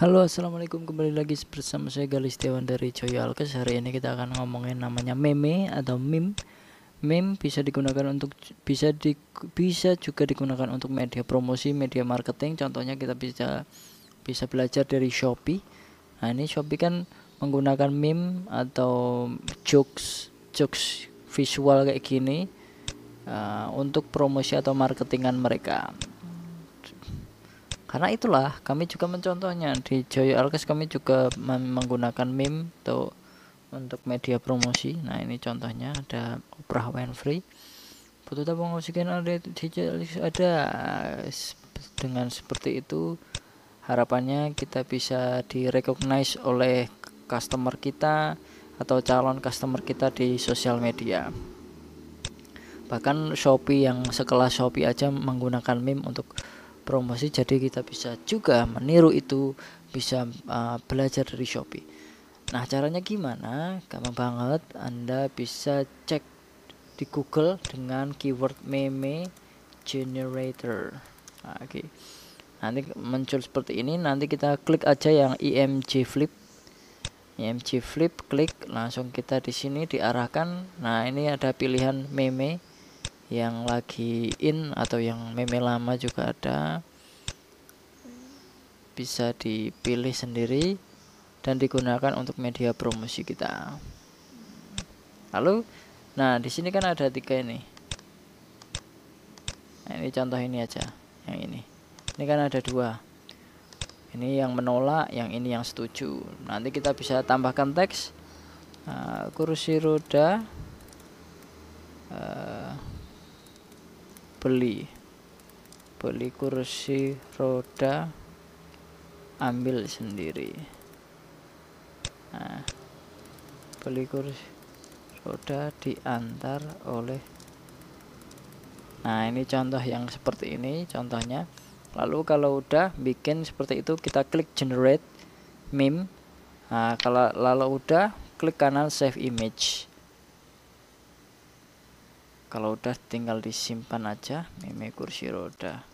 Halo assalamualaikum kembali lagi bersama saya Galis Setiawan dari Joyo Alkes Hari ini kita akan ngomongin namanya meme atau meme Meme bisa digunakan untuk bisa di, bisa juga digunakan untuk media promosi, media marketing. Contohnya kita bisa bisa belajar dari Shopee. Nah, ini Shopee kan menggunakan meme atau jokes jokes visual kayak gini uh, untuk promosi atau marketingan mereka karena itulah kami juga mencontohnya. Di Joyo Alkes kami juga menggunakan meme atau untuk media promosi. Nah ini contohnya ada Oprah Winfrey. Butuh tabung oksigen ada ada. Dengan seperti itu harapannya kita bisa direcognize oleh customer kita atau calon customer kita di sosial media. Bahkan Shopee yang sekelas Shopee aja menggunakan meme untuk promosi jadi kita bisa juga meniru itu bisa uh, belajar dari Shopee. Nah caranya gimana? Gampang banget. Anda bisa cek di Google dengan keyword meme generator. Nah, oke. Okay. nanti muncul seperti ini. Nanti kita klik aja yang IMG flip. IMG flip klik langsung kita di sini diarahkan. Nah ini ada pilihan meme yang lagi in atau yang meme lama juga ada bisa dipilih sendiri dan digunakan untuk media promosi kita. Lalu nah di sini kan ada tiga ini. Nah, ini contoh ini aja yang ini. Ini kan ada dua. Ini yang menolak yang ini yang setuju. Nanti kita bisa tambahkan teks nah, kursi roda uh, beli. Beli kursi roda ambil sendiri. Nah beli kursi roda diantar oleh nah ini contoh yang seperti ini contohnya. Lalu kalau udah bikin seperti itu kita klik generate meme. Nah kalau lalu udah klik kanan save image. Kalau udah tinggal disimpan aja meme kursi roda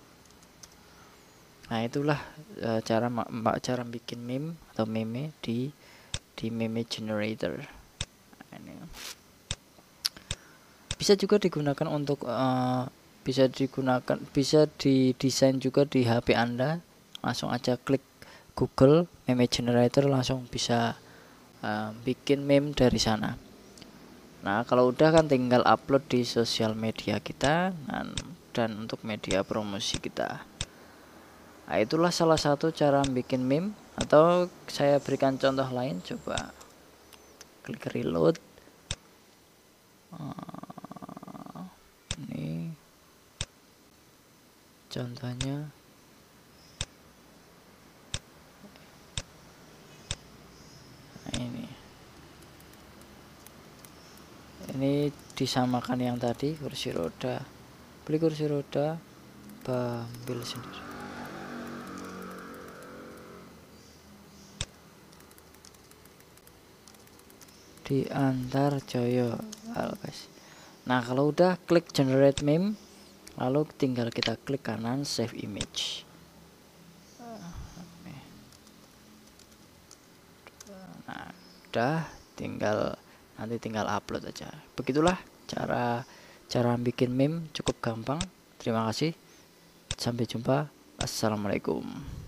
nah itulah uh, cara cara bikin meme atau meme di di meme generator ini. bisa juga digunakan untuk uh, bisa digunakan bisa didesain juga di HP anda langsung aja klik Google meme generator langsung bisa uh, bikin meme dari sana Nah, kalau udah kan tinggal upload di sosial media kita dan, dan untuk media promosi kita. Nah, itulah salah satu cara bikin meme atau saya berikan contoh lain coba klik reload. Uh, ini contohnya. Ini. Disamakan yang tadi kursi roda. Beli kursi roda ambil sendiri diantar Joyo guys. Nah kalau udah klik generate meme lalu tinggal kita klik kanan save image. Nah udah tinggal nanti tinggal upload aja. Begitulah cara cara bikin meme. Cukup gampang. Terima kasih. Sampai jumpa. Assalamualaikum